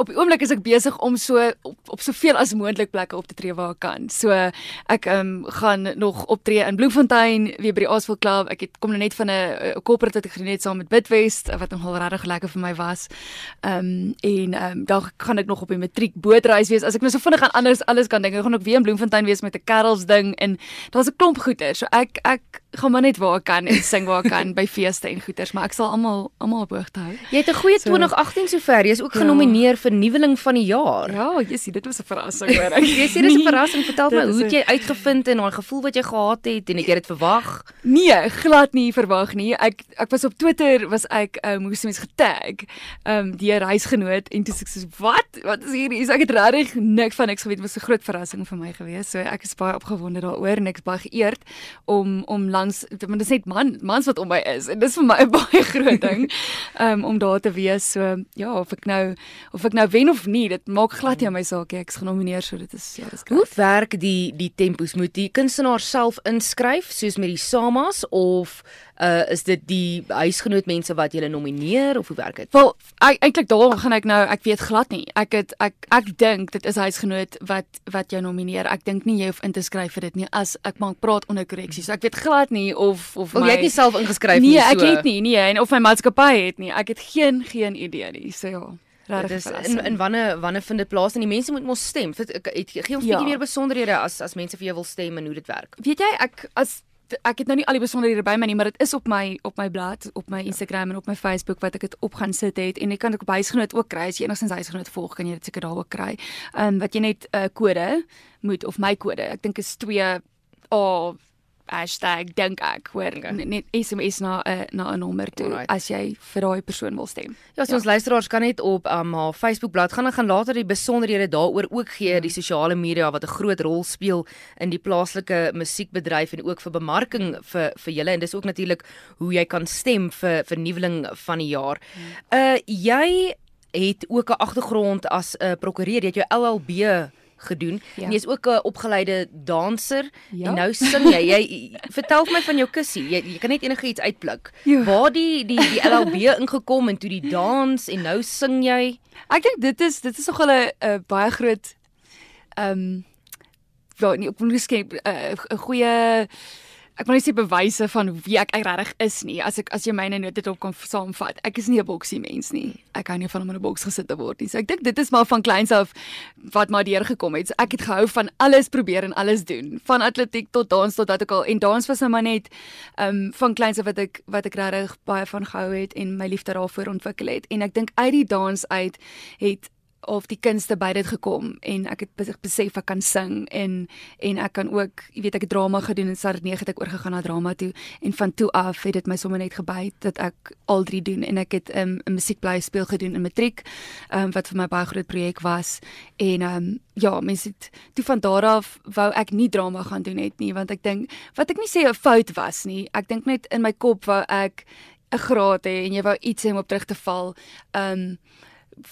op die oomblik is ek besig om so op, op soveel as moontlik plekke op te tree waar ek kan. So ek ehm um, gaan nog optree in Bloemfontein weer by die Asphalt Club. Ek het kom nou net van 'n corporate wat ek gedoen het saam met Bitwest wat nogal regtig lekker vir my was. Ehm um, en ehm um, dan gaan ek nog op die matriek bootreis wees. As ek nou so vinnig aan anders alles kan dink, ek gaan ook weer in Bloemfontein wees met 'n carols ding en daar's 'n klomp goeie. So ek ek gaan maar net waar ek kan en sing waar ek kan by feeste en goeters, maar ek sal almal almal op hoogte hou. Jy het 'n goeie so, 2018 sover. Jy's ook ja. genomineer vir nuweling van die jaar. Ja, jy sien, dit was 'n verrassing hoor. jy sê dis 'n verrassing. Vertel my, hoe het jy uitgevind en daai gevoel wat jy gehad het en het jy dit verwag? Nee, glad nie verwag nie. Ek ek was op Twitter was ek um, moes mens getag ehm um, die reisgenoot en toe sê ek so wat? Wat is hier? Is ek het regtig niks van niks geweet. Dit was 'n groot verrassing vir my gewees. So ek is baie opgewonde daaroor en ek is baie geëerd om om langs want dit is net man mans wat om my is en dis vir my 'n baie groot ding um, om daar te wees so ja of ek nou of ek nou wen of nie dit maak glad nie aan my saak ek is genomineer so dit is ja dis Hoe werk die die tempos moet die kunstenaar self inskryf soos met die SAMAs of uh is dit die huisgenoot mense wat jy nomineer of hoe werk dit? Wel eintlik daar gaan ek nou ek weet glad nie. Ek het ek ek dink dit is huisgenoot wat wat jou nomineer. Ek dink nie jy hoef in te skryf vir dit nie as ek maak praat onder korreksie. So ek weet glad nie of of my Jy het nie self ingeskryf nie. Nee, ek so. het nie nee en of my maatskappy het nie. Ek het geen geen idee nie. So ja. Dit is in in wanneer wanneer vind dit plaas en die mense moet mos stem. Het gee ons 'n bietjie ja. meer besonderhede as as mense vir jou wil stem en hoe dit werk. Weet jy ek as ek het nou nie al die besonderhede by my nie, maar dit is op my op my blad, op my Instagram en op my Facebook wat ek dit op gaan sit het en jy kan dit op huisgenoot ook kry. As jy enigstens huisgenoot volg, kan jy dit seker daar ook kry. Ehm um, wat jy net 'n uh, kode moet of my kode. Ek dink is 2 oh hashtag dink ek hoor okay. net SMS na 'n uh, na 'n nommer toe Alright. as jy vir daai persoon wil stem. Ja, so ja. ons luisteraars kan net op um, haar Facebook bladsy gaan en gaan later die besonderhede daaroor ook gee, ja. die sosiale media wat 'n groot rol speel in die plaaslike musiekbedryf en ook vir bemarking vir vir julle en dis ook natuurlik hoe jy kan stem vir vernuweling van die jaar. Ja. Uh jy het ook 'n agtergrond as 'n uh, prokureur, jy het jou LLB gedoen. Ja. En jy's ook 'n opgeleide danser ja. en nou sing jy. Jy vertel my van jou kussie. Jy, jy kan net enigiets uitblik. Ja. Waar die die die LLB ingekom en toe die dans en nou sing jy. Ek dink dit is dit is nog 'n baie groot ehm um, wel nie op miskien 'n goeie ek wil nie sê bewyse van wie ek regtig is nie. As ek as jy myne nou net op kan saamvat. Ek is nie 'n boksie mens nie. Ek hou nie van om in 'n boks gesit te word nie. So ek dink dit is maar van kleins af wat maar deur gekom het. So ek het gehou van alles probeer en alles doen, van atletiek tot dans tot wat ook al. En dans was nou maar net ehm um, van kleins af wat ek wat ek regtig baie van gehou het en my liefde daarvoor ontwikkel het. En ek dink uit die dans uit het of die kunste by dit gekom en ek het besef ek kan sing en en ek kan ook jy weet ek het drama gedoen en Sarah 9 het ek oorgegaan na drama toe en van toe af het dit my sommer net gebyt dat ek al drie doen en ek het 'n um, musiekbly speel gedoen in matriek um, wat vir my baie groot projek was en um, ja mense het toe van daar af wou ek nie drama gaan doen net nie want ek dink wat ek nie sê 'n fout was nie ek dink net in my kop wou ek 'n graad hê en jy wou iets hê om op terug te val um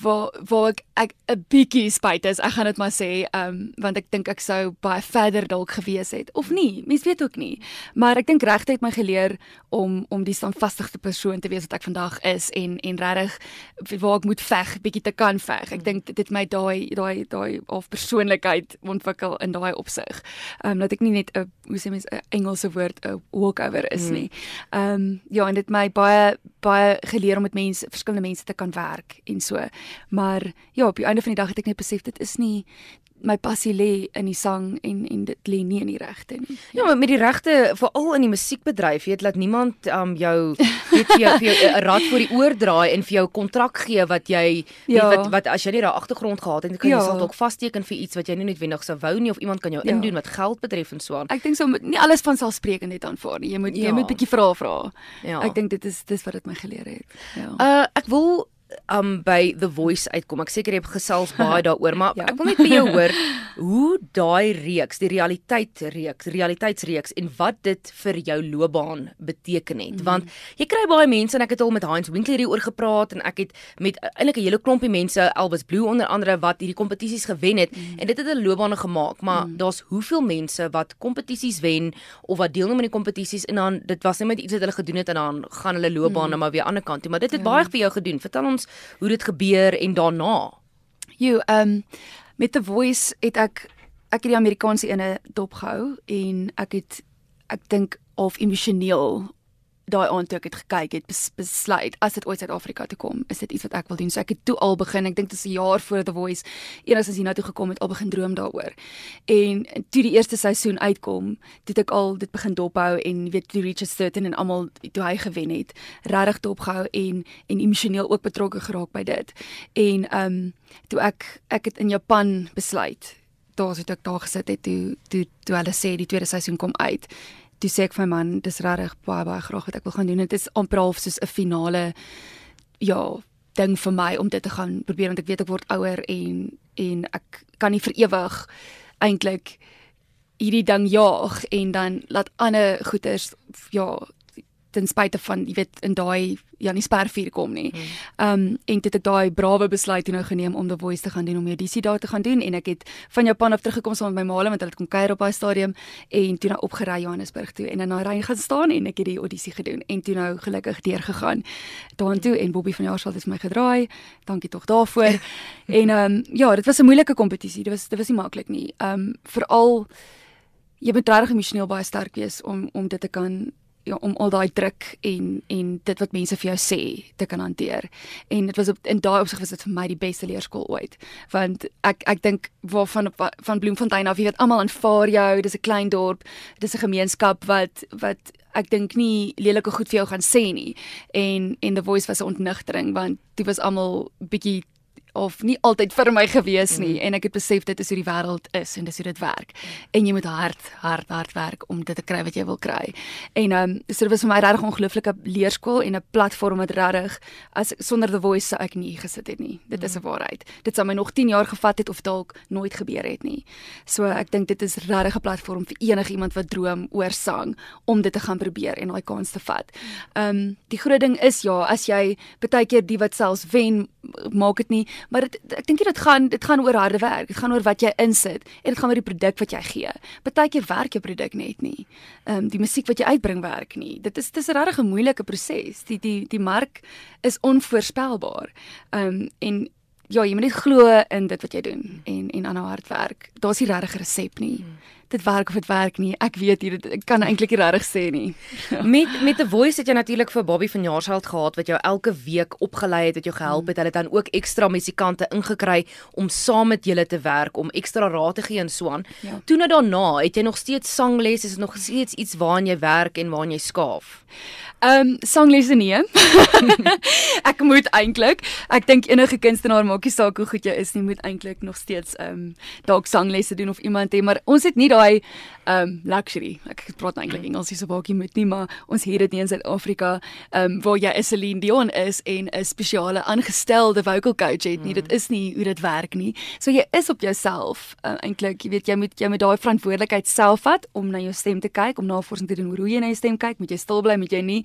waar waar ek ek 'n bietjie spyt is. Ek gaan dit maar sê, ehm um, want ek dink ek sou baie verder dalk gewees het of nie. Mens weet ook nie. Maar ek dink regtig het my geleer om om die standvastige persoon te wees wat ek vandag is en en regtig waar ek moet veg, bietjie te kan veg. Ek dink dit het my daai daai daai of persoonlikheid ontwikkel in daai opsig. Ehm um, dat ek nie net 'n hoe sê mens 'n Engelse woord 'n walkover is hmm. nie. Ehm um, ja, en dit my baie baie geleer om met mense, verskillende mense te kan werk en so. Maar ja, op die einde van die dag het ek net besef dit is nie my passie lê in die sang en en dit lê nie in die regte nie. Ja, maar met die regte veral in die musiekbedryf, weet laat niemand um jou weet vir jou vir jou 'n rad voor die oor draai en vir jou kontrak gee wat jy ja. weet wat wat as jy nie daai agtergrond gehad het, dan kan jy ja. sal dalk vasteken vir iets wat jy nie noodwendig sou wou nie of iemand kan jou ja. indoen wat geld betref en so aan. Ek dink so nie alles van selfsprekend net aanvaar nie. Jy moet ja. jy moet bietjie vra vra. Ja. Ek dink dit is dis wat dit my geleer het. Ja. Uh ek wil um by The Voice uitkom. Ek seker jy het gesels baie daaroor, maar ja. ek wil net by jou hoor hoe daai reeks, die realiteit reeks, realiteitsreeks en wat dit vir jou loopbaan beteken het. Mm. Want jy kry baie mense en ek het al met Heinz Winkler hieroor gepraat en ek het met eintlik 'n hele klompie mense, Elvis Blue onder andere wat hierdie kompetisies gewen het mm. en dit het 'n loopbaan gemaak, maar mm. daar's hoeveel mense wat kompetisies wen of wat deelneem aan die kompetisies en dan dit was net iets wat hulle gedoen het en dan gaan hulle loopbaan mm. nou maar weer aan die ander kant toe, maar dit het ja. baie vir jou gedoen. Vertel ons ons hoe dit gebeur en daarna. Jo, ehm um, met The Voice het ek ek het die Amerikaanse ene dopgehou en ek het ek dink of emosioneel daai aand toe ek het gekyk het bes, besluit as dit ooit Suid-Afrika toe kom, is dit iets wat ek wil doen. So ek het toe al begin, ek dink dit is 'n jaar voor The Voice eers as hiernatoe gekom het, al begin droom daaroor. En toe die eerste seisoen uitkom, toe ek al dit begin dophou en weet toe Richard Sturton en almal toe hy gewen het, regtig dopgehou en en emosioneel ook betrokke geraak by dit. En ehm um, toe ek ek het in Japan besluit daar het ek daar gesit het toe toe toe hulle sê die tweede seisoen kom uit toe sê ek vir my man dis regtig baie baie graag wat ek wil gaan doen. Dit is amper half soos 'n finale ja ding vir my om dit te gaan probeer want ek weet ek word ouer en en ek kan nie vir ewig eintlik hierdie ding jaag en dan laat ander goeters ja ten spyte van jy weet in daai Janie Spervuur kom nie. Ehm um, en dit ek daai brawe besluit toe nou geneem om The Voice te gaan doen om die audisie daar te gaan doen en ek het van Japan af teruggekom saam met my maale want hulle het kom kuier op daai stadium en toe nou opgery Johannesburg toe en in daai ry gaan staan en ek het die audisie gedoen en toe nou gelukkig deur gegaan daartoe en Bobby van Jaarsveld het my gedraai. Dankie tog daarvoor. en ehm um, ja, dit was 'n moeilike kompetisie. Dit was dit was nie maklik nie. Ehm um, veral jy moet regtig emosioneel baie sterk wees om om dit te kan ja, om al daai druk en en dit wat mense vir jou sê te kan hanteer. En dit was op in daai opsig was dit vir my die beste leerskool ooit. Want ek ek dink waarvan van Bloemfontein af, jy weet almal aanvaar jou, dis 'n klein dorp, dis 'n gemeenskap wat wat ek dink nie lelike goed vir jou gaan sê nie. En en the voice was 'n ontnigtering want dit was almal bietjie of nie altyd vir my gewees nie mm. en ek het besef dit is hoe die wêreld is en dis hoe dit werk. Mm. En jy moet hard hard hard werk om dit te kry wat jy wil kry. En ehm um, so dit was vir my regtig ongelooflike leerskool en 'n platform wat regtig as sonder the voice ek nie gesit het nie. Dit is 'n mm. waarheid. Dit sou my nog 10 jaar gevat het of dalk nooit gebeur het nie. So ek dink dit is regtig 'n platform vir enige iemand wat droom oor sang om dit te gaan probeer en daai kans te vat. Ehm um, die groot ding is ja, as jy baie keer die wat selfs wen maak dit nie maar dit ek dink dit gaan dit gaan oor harde werk. Dit gaan oor wat jy insit en dit gaan oor die produk wat jy gee. Partykeer werk jou produk net nie. Ehm um, die musiek wat jy uitbring werk nie. Dit is dis 'n regtig 'n moeilike proses. Die die die mark is onvoorspelbaar. Ehm um, en ja, jy moet net glo in dit wat jy doen en en aanhou hard werk. Daar's nie regtig 'n resep nie. Hmm dit werk of dit werk nie. Ek weet hier ek kan eintlik nie regtig sê nie. met met 'n voice het jy natuurlik vir Bobby van Jaarsveld gehad wat jou elke week opgelei het, wat jou gehelp het. Hulle het dan ook ekstra musikante ingekry om saam met julle te werk om ekstra raad te gee en so aan. Ja. Toe nou daarna, het jy nog steeds sangles, is dit nog steeds iets waaraan jy werk en waaraan jy skaaf? Ehm um, sanglesse nie. ek moet eintlik, ek dink enige kunstenaar maak nie saak hoe goed jy is nie, moet eintlik nog steeds ehm um, dalk sanglesse doen of iemand hê, maar ons het nie daai ehm um, luxury. Ek praat eintlik mm. Engels hier so baie met nie, maar ons het dit nie in Suid-Afrika ehm um, waar jy Celine Dion is en 'n spesiale aangestelde vocal coach het nie. Mm. Dit is nie hoe dit werk nie. So jy is op jouself uh, eintlik, jy weet jy moet jy moet daai verantwoordelikheid self vat om na jou stem te kyk, om navorsing te doen oor hoe jy na jou stem kyk, moet jy stil bly, moet jy nie.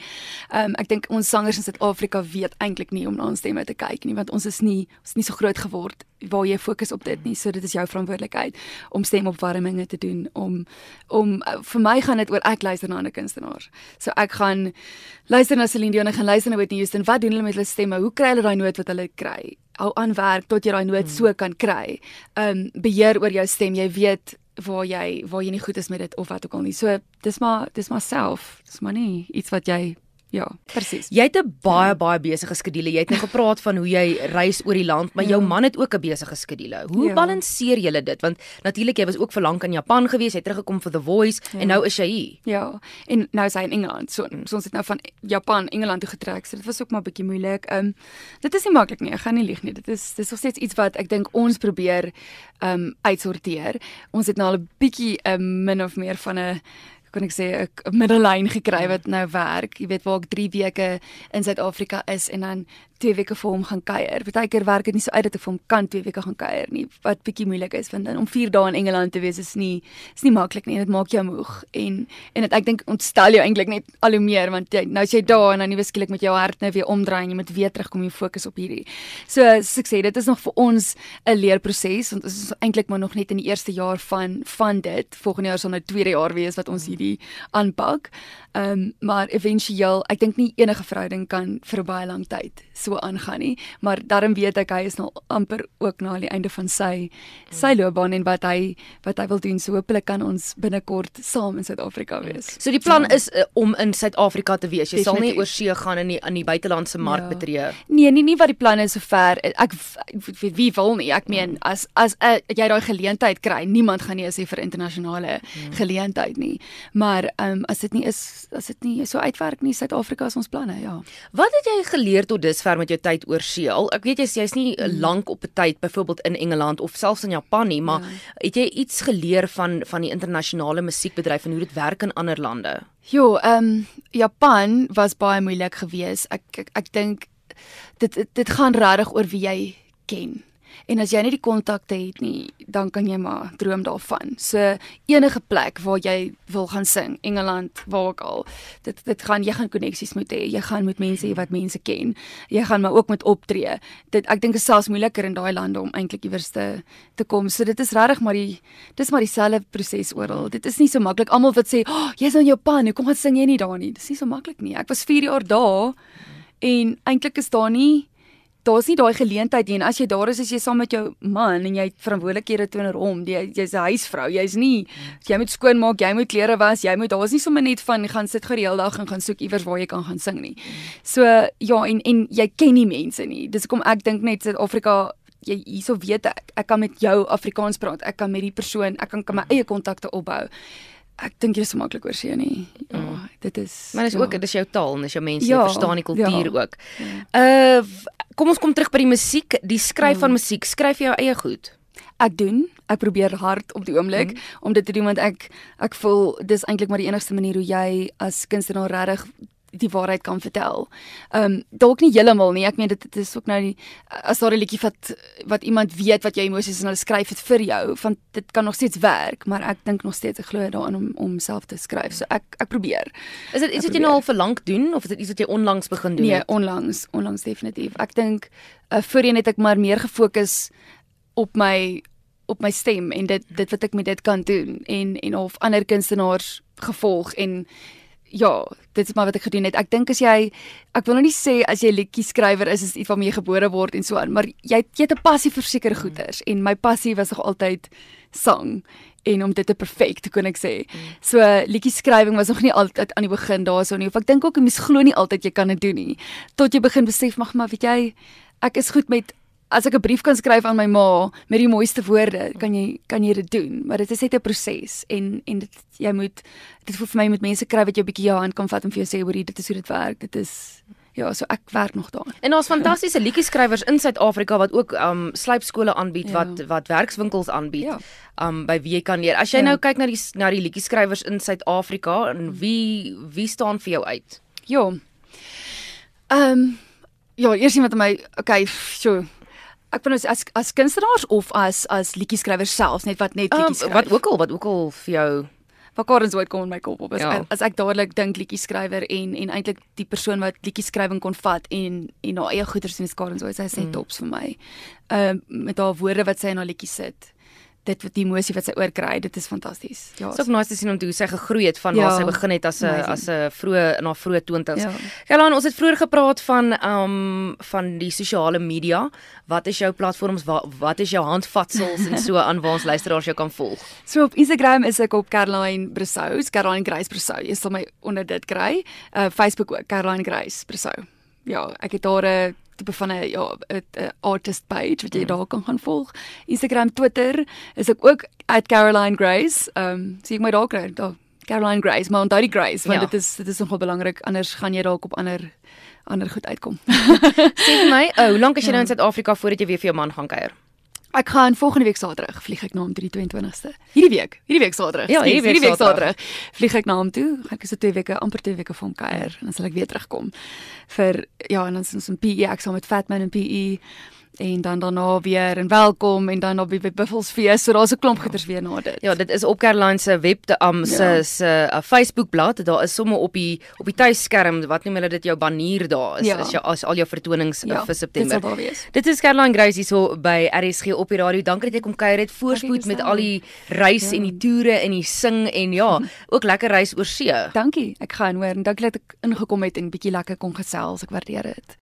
Ehm um, ek dink ons sangers in Suid-Afrika weet eintlik nie om na ons stemme te kyk nie, want ons is nie ons is nie so groot geword waar jy fokus op dit nie. So dit is jou verantwoordelikheid om stemopwarminge te doen om om vir my gaan dit oor ek luister na ander kunstenaars. So ek gaan luister na Celine Dion en gaan luister na Whitney Houston. Wat doen hulle met hulle stemme? Hoe kry hulle daai noot wat hulle kry? Hou aan werk tot jy daai noot hmm. so kan kry. Um beheer oor jou stem. Jy weet waar jy waar jy nie goed is met dit of wat ook al nie. So dis maar dis maar self. Dis maar nie iets wat jy Ja, presies. Jy het 'n baie ja. baie besige skedule. Jy het net gepraat van hoe jy reis oor die land, maar ja. jou man het ook 'n besige skedule. Hoe ja. balanseer julle dit? Want natuurlik jy was ook vir lank in Japan gewees, jy het teruggekom vir The Voice ja. en nou is jy hier. Ja. En nou is hy in Engeland. So, so ons het nou van Japan Engeland toe getrek. So dit was ook maar 'n bietjie moeilik. Ehm um, dit is nie maklik nie. Ek gaan nie lieg nie. Dit is dis nog steeds iets wat ek dink ons probeer ehm um, uitsorteer. Ons het nou al 'n bietjie 'n um, ehm, min of meer van 'n kon ek sê 'n middellyn gekry wat nou werk. Jy weet waar ek 3 weke in Suid-Afrika is en dan twee weke vir hom gaan kuier. Partykeer werk dit nie so uit dat ek vir hom kan twee weke gaan kuier nie, wat bietjie moeilik is want om 4 dae in Engeland te wees is nie is nie maklik nie. Dit maak jou moeg en en dit ek dink ontstel jou eintlik net al hoe meer want jy, nou as jy daar en dan nuwe skielik met jou hart nou weer omdraai en jy moet weer terugkom en fokus op hierdie. So soos ek sê, dit is nog vir ons 'n leerproses want ons is eintlik maar nog net in die eerste jaar van van dit. Volgende jaar sal nou tweede jaar wees wat ons hierdie aanpak. Ehm um, maar éventueel, ek dink nie enige verhouding kan vir baie lang tyd so so aangaan nie, maar daarom weet ek hy is nou amper ook na die einde van sy sy loopbaan en wat hy wat hy wil doen. So hopelik kan ons binnekort saam in Suid-Afrika wees. So die plan is uh, om in Suid-Afrika te wees. Jy Definitief. sal nie oor see gaan en in die aan die buitelandse mark Ja. betree. Nee, nie nie wat die plan is sover. Ek wie, wie wil nie. Ek meen as as uh, jy daai geleentheid kry, niemand gaan nie sê vir internasionale geleentheid nie. Maar ehm um, as dit nie is as dit nie so uitwerk nie, Suid-Afrika is ons planne, ja. Wat het jy geleer tot dusver met jou tyd oor see? Al ek weet jy's jy's nie mm. lank op 'n tyd byvoorbeeld in Engeland of selfs in Japan nie, maar ja. het jy iets geleer van van die internasionale musiekbedryf en hoe dit werk in ander lande? Jo, ehm um, Japan was baie moeilik geweest. Ek ek, ek dink dit, dit gaan regtig oor wie jy ken. En as jy nie die kontakte het nie, dan kan jy maar droom daarvan. So enige plek waar jy wil gaan sing, Engeland, waar ook al. Dit dit gaan jy gaan koneksies moet hê. Jy gaan met mense hê wat mense ken. Jy gaan maar ook met optree. Dit ek dink is selfs moeiliker in daai lande om eintlik iewers te te kom. So dit is regtig maar die dis maar dieselfde proses oral. Dit is nie so maklik. Almal wat sê, "Oh, jy's in Japan, hoekom gaan sing jy nie daar nie?" Dis nie so maklik nie. Ek was 4 jaar daar en eintlik is daar nie daar's nie daai geleentheid nie en as jy daar is as jy saam met jou man en jy het verantwoordelikhede teenoor hom, jy jy's 'n huisvrou, jy's nie jy moet skoonmaak, jy moet klere was, jy moet daar's nie sommer net van gaan sit gou die hele dag en gaan soek iewers waar jy kan gaan sing nie. So ja en en jy ken nie mense nie. Dis hoekom ek dink net Suid-Afrika jy hierso weet ek ek kan met jou Afrikaans praat. Ek kan met die persoon, ek kan, kan my eie kontakte opbou. Ek dink jy is so maklik oor see nie. Ja, dit is Maar dis ja. ook dit is jou taal en dis jou mense, Ja, jy verstaan die kultuur ja. ook. Uh w- kom ons kom terug by die musiek, die skryf van musiek. Skryf jy jou eie goed? ek doen. Ek probeer hard op die oomblik mm. om dit te doen want ek ek voel dis eintlik maar die enigste manier hoe jy as kunstenaar regtig die waarheid kan vertel. Ehm um, dalk nie heeltemal nie. Ek meen dit, dit is ook nou die as daar 'n liedjie wat wat iemand weet wat jou emosies en hulle skryf dit vir jou, want dit kan nog steeds werk, maar ek dink nog steeds ek glo daarin om om self te skryf. So ek ek probeer. Is dit iets wat jy nou al vir lank doen of is dit iets wat jy onlangs begin doen Nee, het? onlangs, onlangs definitief. Ek dink uh, voorheen het ek maar meer gefokus op my op my stem en dit dit wat ek met dit kan doen en en of ander kunstenaars gevolg en ja, dit is maar wat ek gedoen het. Ek dink as jy ek wil nou nie sê as jy liedjie skrywer is is iets waarmee jy gebore word en so aan, maar jy jy het 'n passie vir sekere goeters en my passie was nog altyd sang en om dit te perfek te kon ek sê. So liedjie skrywing was nog nie altyd aan die begin daarso nie. Of ek dink ook jy mens glo nie altyd jy kan dit doen nie. Tot jy begin besef mag maar weet jy ek is goed met as ek 'n brief kan skryf aan my ma met die mooiste woorde, kan jy kan jy dit doen, maar dit is net 'n proses en en dit jy moet dit voel vir my met mense kry wat jou bietjie jou hand kan vat en vir jou sê hoor dit is hoe dit werk. Dit is ja, so ek werk nog daaraan. En daar's fantastiese liedjieskrywers in Suid-Afrika wat ook um slypskole aanbied Ja. wat wat werkswinkels aanbied. Ja. Um by wie jy kan leer. As jy Ja. nou kyk na die na die liedjieskrywers in Suid-Afrika en wie wie staan vir jou uit? Ja. Ehm um, ja, eers iemand my okay, so ek wil nou as as kunstenaars of as as liedjieskrywers self net wat net Um, liedjies skryf. wat ook al wat ook al vir jou wat Karen ooit kom in my kop op. As, Ja. ja. as ek dadelik dink liedjieskrywer en en eintlik die persoon wat liedjieskrywing kon vat en en haar eie goeders in Karen ooit sy sê tops vir my. Ehm met haar woorde wat sy in haar liedjies sit. Dit wat die emosie wat sy oorkry, dit is fantasties. Ja. Dis ook nice te sien om toe sy gegroei het van Ja, waar sy begin het as 'n as 'n vroeë in haar vroeë 20's. Ja. Gelaan, ons het vroeër gepraat van um van die sosiale media. Wat is jou platforms? Wat wat is jou handvatsels en so aan waar ons luisteraars jou kan volg? So op Instagram is ek op Caroline Bressou, Caroline Grace Bressou. Jy sal my onder dit kry. Uh Facebook ook Caroline Grace Bressou. Ja, ek het daar 'n tipe van 'n ja, 'n artist page wat jy mm. daar kan gaan volg. Instagram, Twitter is ek ook @Caroline Grace. Ehm um, sien ek my daar kry. Daar Caroline Grace, maar onthou die Grace want Ja. ja. dit is dit is nogal belangrik anders gaan jy dalk op ander ander goed uitkom. Sê vir my, oh, hoe lank is jy nou in Suid-Afrika voordat jy weer vir jou man gaan kuier? Ek gaan volgende week Saterdag vlieg ek na hom toe die 22ste. Hierdie week, hierdie week Saterdag. Ja, hierdie week hierdie week Saterdag. Vlieg ek na hom toe. Gaan ek so 2 weke, amper 2 weke vir hom kuier en dan sal ek weer terugkom. Vir ja, en dan is ons in PE ek saam met Fatman en PE en dan daarna weer en welkom en dan op die Buffelsfees. So daar's 'n klomp goeders weer na dit. Ja, dit is op Caroline se web te um se Ja. se uh, Facebookblad. Daar is sommer op die op die tuisskerm, wat noem hulle dit jou banier daar is, Ja. is jou as al jou vertonings ja, vir Dit September. sal daar wees. Dit is Caroline Grace hierso by RSG op die radio. Dankie dat jy kom kuier het. Voorspoed met al die reis Ja. en die toere en die sing en ja, ook lekker reis oor see. Dankie. Ek gaan hoor en dankie dat ek ingekom het en bietjie lekker kon gesels. Ek waardeer dit.